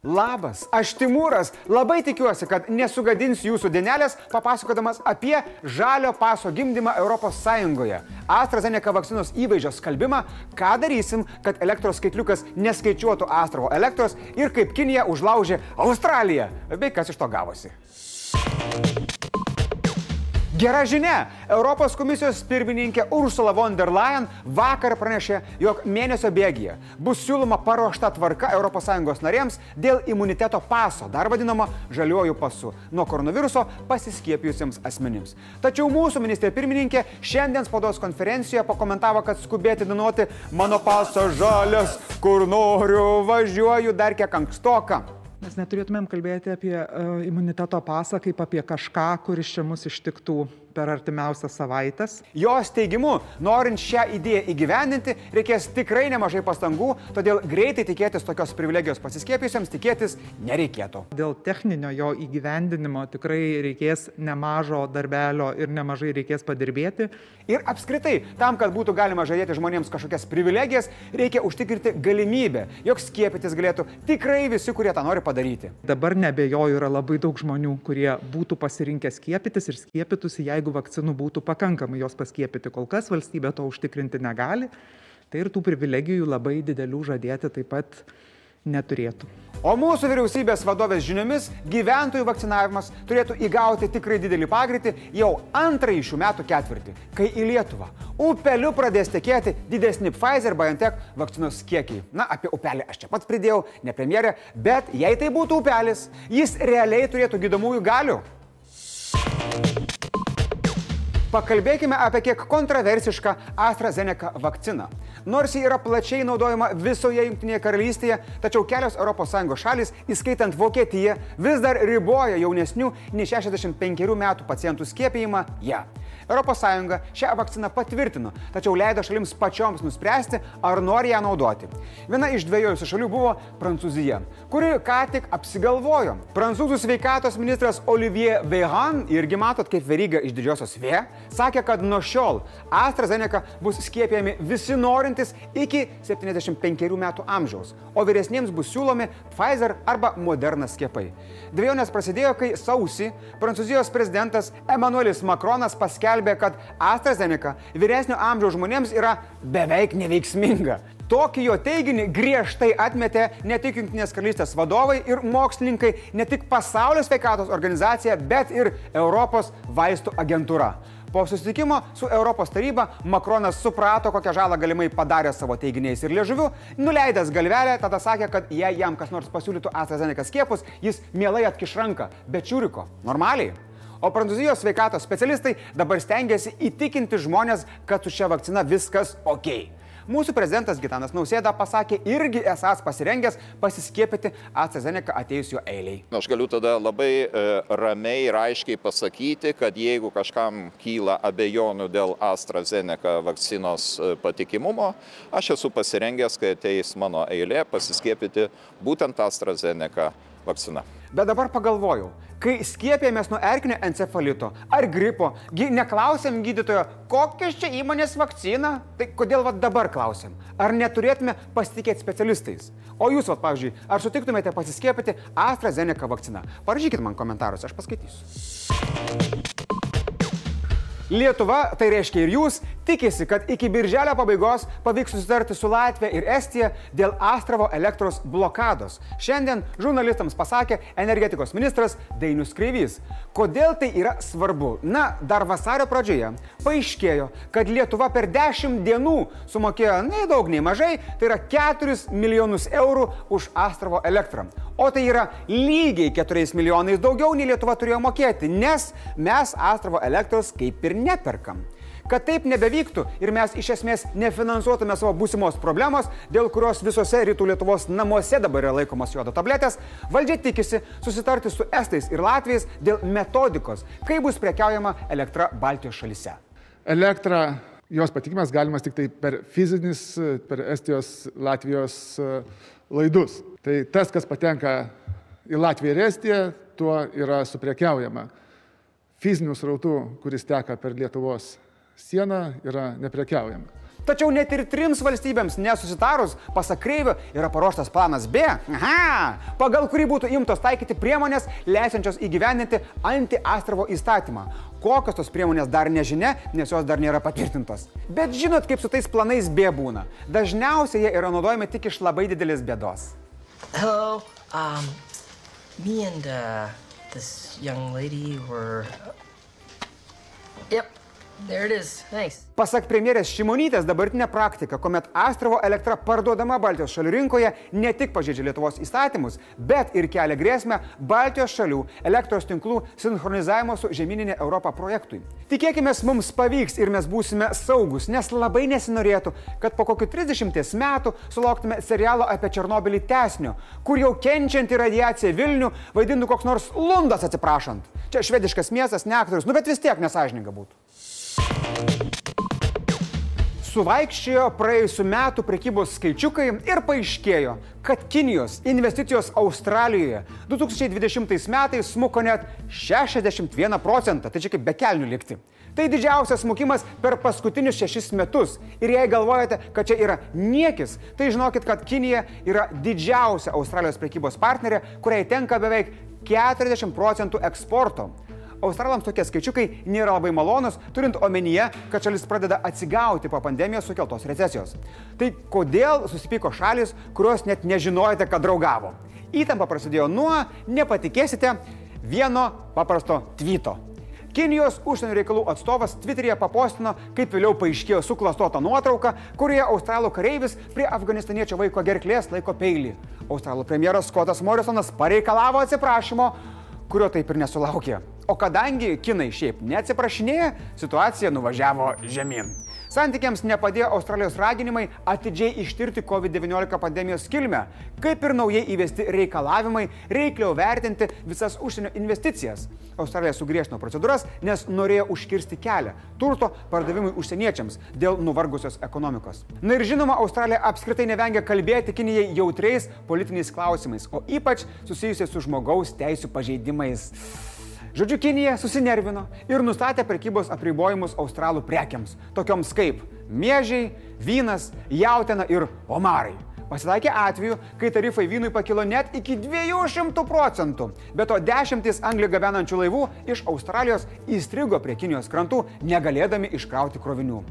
Labas, aš Timūras. Labai tikiuosi, kad nesugadinsiu jūsų dienelės, papasakodamas apie žalio paso gimdymą ES. AstraZeneca vakcinos įvaizdžio skalbimą, ką darysim, kad elektros skaitliukas neskaičiuotų Astravo elektros ir kaip Kinija užlaužė Australiją. Bei kas iš to gavosi. Gera žinia, Europos komisijos pirmininkė Ursula von der Leyen vakar pranešė, jog mėnesio bėgyje bus siūloma paruošta tvarka ES narėms dėl imuniteto paso, dar vadinamo žaliuoju pasu, nuo koronaviruso pasiskiepijusiems asmenims. Tačiau mūsų ministrė pirmininkė šiandien spaudos konferencijoje pakomentavo, kad skubėti dainuoti mano paso žalias, kur noriu važiuoju dar kiek ankstoka. Mes neturėtumėm kalbėti apie uh, imuniteto pasą kaip apie kažką, kuris čia mus ištiktų per artimiausias savaitės. Jos teigimu, norint šią idėją įgyvendinti, reikės tikrai nemažai pastangų, todėl greitai tikėtis tokios privilegijos pasiskiepijusiems tikėtis nereikėtų. Dėl techninio jo įgyvendinimo tikrai reikės nemažo darbelio ir nemažai reikės padirbėti. Ir apskritai, tam, kad būtų galima žadėti žmonėms kažkokias privilegijas, reikia užtikrinti galimybę, jog skiepytis galėtų tikrai visi, kurie tą nori padaryti. Dabar nebejoju, yra labai daug žmonių, kurie būtų pasirinkę skiepytis ir skiepytųsi, jeigu vakcinų būtų pakankamai jos paskiepyti. Kol kas valstybė to užtikrinti negali. Tai ir tų privilegijų labai didelių žadėti taip pat neturėtų. O mūsų vyriausybės vadovės žiniomis gyventojų vakcinavimas turėtų įgauti tikrai didelį pagreitį jau antrąjį šių metų ketvirtį, kai į Lietuvą upeliu pradės tekėti didesni Pfizer BioNTech vakcinos kiekiai. Na, apie upelį aš čia pats pridėjau, ne premjerė, bet jei tai būtų upelis, jis realiai turėtų gydomųjų galių. Pakalbėkime apie kiek kontroversišką AstraZeneca vakciną. Nors ji yra plačiai naudojama visoje Junktinėje karalystėje, tačiau kelios ES šalis, įskaitant Vokietiją, vis dar riboja jaunesnių nei 65 metų pacientų skiepijimą ją. Ja. ES šią vakciną patvirtino, tačiau leido šalims pačioms nuspręsti, ar nori ją naudoti. Viena iš dviejų šalių buvo Prancūzija, kuri ką tik apsigalvojo. Prancūzų sveikatos ministras Olivier Vehan, irgi matot kaip veryga iš didžiosios V, sakė, kad nuo šiol AstraZeneca bus skiepijami visi norintys iki 75 metų amžiaus, o vyresniems bus siūlomi Pfizer arba Moderna skiepai. Dviejonės prasidėjo, kai sausį Prancūzijos prezidentas Emmanuelis Macronas paskelbė, kad AstraZeneca vyresnio amžiaus žmonėms yra beveik neveiksminga. Tokį jo teiginį griežtai atmetė ne tik Junktinės karalystės vadovai ir mokslininkai, ne tik Pasaulio sveikatos organizacija, bet ir Europos vaistų agentūra. Po susitikimo su Europos taryba Makronas suprato, kokią žalą galimai padarė savo teiginiais ir liežuviu, nuleidęs galvelę, tada sakė, kad jei jam kas nors pasiūlytų AstraZeneca skiepus, jis mielai atkiš ranką, bet čiūriko, normaliai. O prancūzijos sveikatos specialistai dabar stengiasi įtikinti žmonės, kad su šia vakcina viskas ok. Mūsų prezidentas Gitanas Nausėda pasakė irgi esas pasirengęs pasiskiepyti AstraZeneca atėjus jo eiliai. Aš galiu tada labai e, ramiai ir aiškiai pasakyti, kad jeigu kažkam kyla abejonių dėl AstraZeneca vakcinos e, patikimumo, aš esu pasirengęs, kai ateis mano eilė, pasiskiepyti būtent AstraZeneca vakcina. Bet dabar pagalvojau, kai skiepėmės nuo erkinio encefalito ar gripo, neklausėm gydytojo, kokios čia įmonės vakcina, tai kodėl va dabar klausim? Ar neturėtume pasitikėti specialistais? O jūs, va, pavyzdžiui, ar sutiktumėte pasiskiepyti AstraZeneca vakciną? Parašykit man komentaruose, aš paskaitysiu. Lietuva, tai reiškia ir jūs, tikisi, kad iki birželio pabaigos pavyks susitarti su Latvija ir Estija dėl Astravo elektros blokados. Šiandien žurnalistams pasakė energetikos ministras Dainius Kreivys. Kodėl tai yra svarbu? Na, dar vasario pradžioje paaiškėjo, kad Lietuva per 10 dienų sumokėjo nei daug, nei mažai, tai yra 4 milijonus eurų už Astravo elektrą. O tai yra lygiai 4 milijonais daugiau nei Lietuva turėjo mokėti, nes mes Astravo elektros kaip ir neperkam. Kad taip nebevyktų ir mes iš esmės nefinansuotume savo būsimos problemos, dėl kurios visose rytų Lietuvos namuose dabar yra laikomas jodo tabletės, valdžia tikisi susitarti su estais ir latviais dėl metodikos, kaip bus prekiaujama elektra Baltijos šalise. Elektra, jos patikimas galimas tik tai per fizinis, per Estijos, Latvijos e, laidus. Tai tas, kas patenka į Latviją ir Estiją, tuo yra suprekiaujama fizinių srautų, kuris teka per Lietuvos sieną, yra neprekiaujama. Tačiau net ir trims valstybėms nesusitarus, pasak Kreivio, yra paruoštas planas B, aha, pagal kurį būtų imtos taikyti priemonės, leisiančios įgyvendinti anti-Astravo įstatymą. Kokios tos priemonės dar nežinia, nes jos dar nėra patvirtintos. Bet žinot, kaip su tais planais B būna. Dažniausiai jie yra naudojami tik iš labai didelės bėdos. Hello. Um, me and uh, this young lady were. Yep, Thanks. Pasak premjerės Šimonytės dabartinė praktika, kuomet Astravo elektra parduodama Baltijos šalių rinkoje ne tik pažeidžia Lietuvos įstatymus, bet ir kelia grėsmę Baltijos šalių elektros tinklų sinchronizavimo su žemyninė Europa projektui. Tikėkime, mums pavyks ir mes būsime saugus, nes labai nesinorėtų, kad po kokiu 30 metų sulauktume serialo apie Černobylį tesnio, kur jau kenčianti radiacija Vilnių vaidintų koks nors Lundas atsiprašant. Čia švediškas miestas, ne aktorius, nu bet vis tiek nesažininga būtų. Suvaikščiojo praėjusiu metu prekybos skaičiukai ir paaiškėjo, kad Kinijos investicijos Australijoje 2020 metais smuko net 61 procentą, tai čia kaip be kelnių likti. Tai didžiausias smukimas per paskutinius šešis metus. Ir jei galvojate, kad čia yra niekis, tai žinokit, kad Kinija yra didžiausia Australijos prekybos partnerė, kuriai tenka beveik 40 procentų eksporto. Australams tokie skaičiukai nėra labai malonus, turint omenyje, kad šalis pradeda atsigauti po pandemijos sukeltos recesijos. Tai kodėl susipyko šalis, kurios net nežinojate, kad draugavo? Įtampa prasidėjo nuo, nepatikėsite, vieno paprasto tvyto. Kinijos užsienio reikalų atstovas Twitter'yje papostino, kaip vėliau paaiškėjo suklastota nuotrauka, kurioje australų kareivis prie afganistaniečio vaiko gerklės laiko peilį. Australų premjeras Skotas Morrisonas pareikalavo atsiprašymo, kurio taip ir nesulaukė. O kadangi kinai šiaip neatsiprašinėja, situacija nuvažiavo žemyn. Santykiams nepadėjo Australijos raginimai atidžiai ištirti COVID-19 pandemijos kilmę, kaip ir naujai įvesti reikalavimai reikliau vertinti visas užsienio investicijas. Australija sugriežtino procedūras, nes norėjo užkirsti kelią turto pardavimui užsieniečiams dėl nuvargusios ekonomikos. Na ir žinoma, Australija apskritai nevengia kalbėti Kinijai jautriais politiniais klausimais, o ypač susijusiais su žmogaus teisų pažeidimais. Žodžiu, Kinija susinervino ir nustatė prekybos apribojimus australų prekiams, tokioms kaip miežiai, vynas, jautiena ir omarai. Pasitaikė atveju, kai tarifai vynui pakilo net iki 200 procentų. Be to dešimtis anglį gabenančių laivų iš Australijos įstrigo prie Kinijos krantų, negalėdami iškrauti krovinių.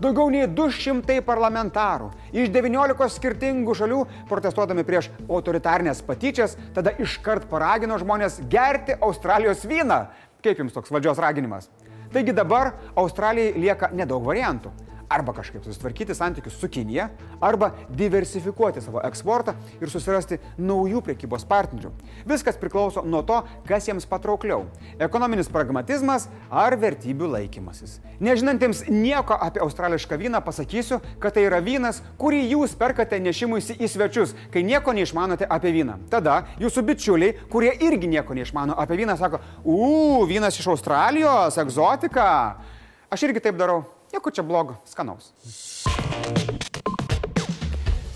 Daugiau nei 200 parlamentarų iš 19 skirtingų šalių protestuodami prieš autoritarnės patyčias tada iškart paragino žmonės gerti Australijos vyną. Kaip jums toks valdžios raginimas? Taigi dabar Australijai lieka nedaug variantų arba kažkaip susitvarkyti santykius su Kinija, arba diversifikuoti savo eksportą ir susirasti naujų priekybos partnerių. Viskas priklauso nuo to, kas jiems patraukliau - ekonominis pragmatizmas ar vertybių laikymasis. Nežinantiems nieko apie australišką vyną pasakysiu, kad tai yra vynas, kurį jūs perkate nešimuisi į svečius, kai nieko neišmanote apie vyną. Tada jūsų bičiuliai, kurie irgi nieko neišmano apie vyną, sako, u, vynas iš Australijos, egzotika. Aš irgi taip darau. Nieko čia blogo, skanaus.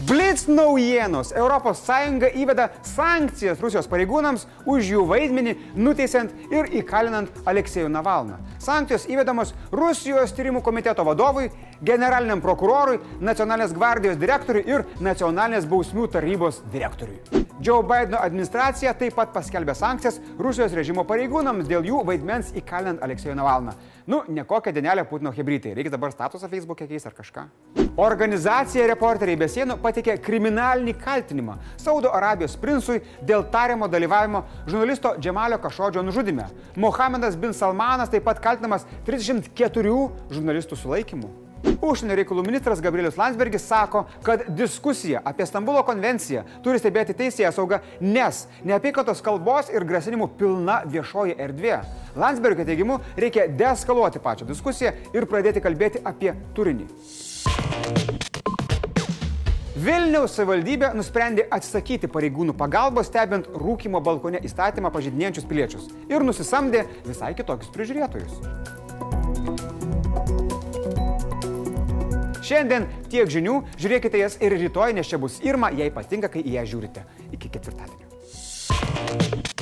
Blitz naujienos. ES įveda sankcijas Rusijos pareigūnams už jų vaidmenį nuteisiant ir įkalinant Aleksejų Navalną. Sankcijos įvedamos Rusijos tyrimų komiteto vadovui, generaliniam prokurorui, Nacionalinės gvardijos direktoriui ir Nacionalinės bausmių tarybos direktoriui. Joe Bideno administracija taip pat paskelbė sankcijas Rusijos režimo pareigūnams dėl jų vaidmens įkalinant Aleksejų Navalną. Nu, ne kokią dienelę Putino hybridai. Reikia dabar statusą Facebook'e keisti ar kažką. Organizacija Reporteriai be sienų patikė kriminalinį kaltinimą Saudo Arabijos princui dėl tariamo dalyvavimo žurnalisto Džemalio Kašodžio nužudime. Mohamedas bin Salmanas taip pat kaltinamas 34 žurnalistų sulaikymu. Užsienio reikalų ministras Gabrielius Landsbergis sako, kad diskusija apie Stambulo konvenciją turi stebėti teisėje sauga, nes neapykantos kalbos ir grasinimų pilna viešoji erdvė. Landsbergio teigimu reikia deeskaluoti pačią diskusiją ir pradėti kalbėti apie turinį. Vilniaus savivaldybė nusprendė atsisakyti pareigūnų pagalbos stebint rūkimo balkone įstatymą pažydinėjančius piliečius ir nusisamdė visai kitokius prižiūrėtojus. Šiandien tiek žinių, žiūrėkite jas ir rytoj, nes čia bus Irma, jei patinka, kai į ją žiūrite. Iki ketvirtadienio.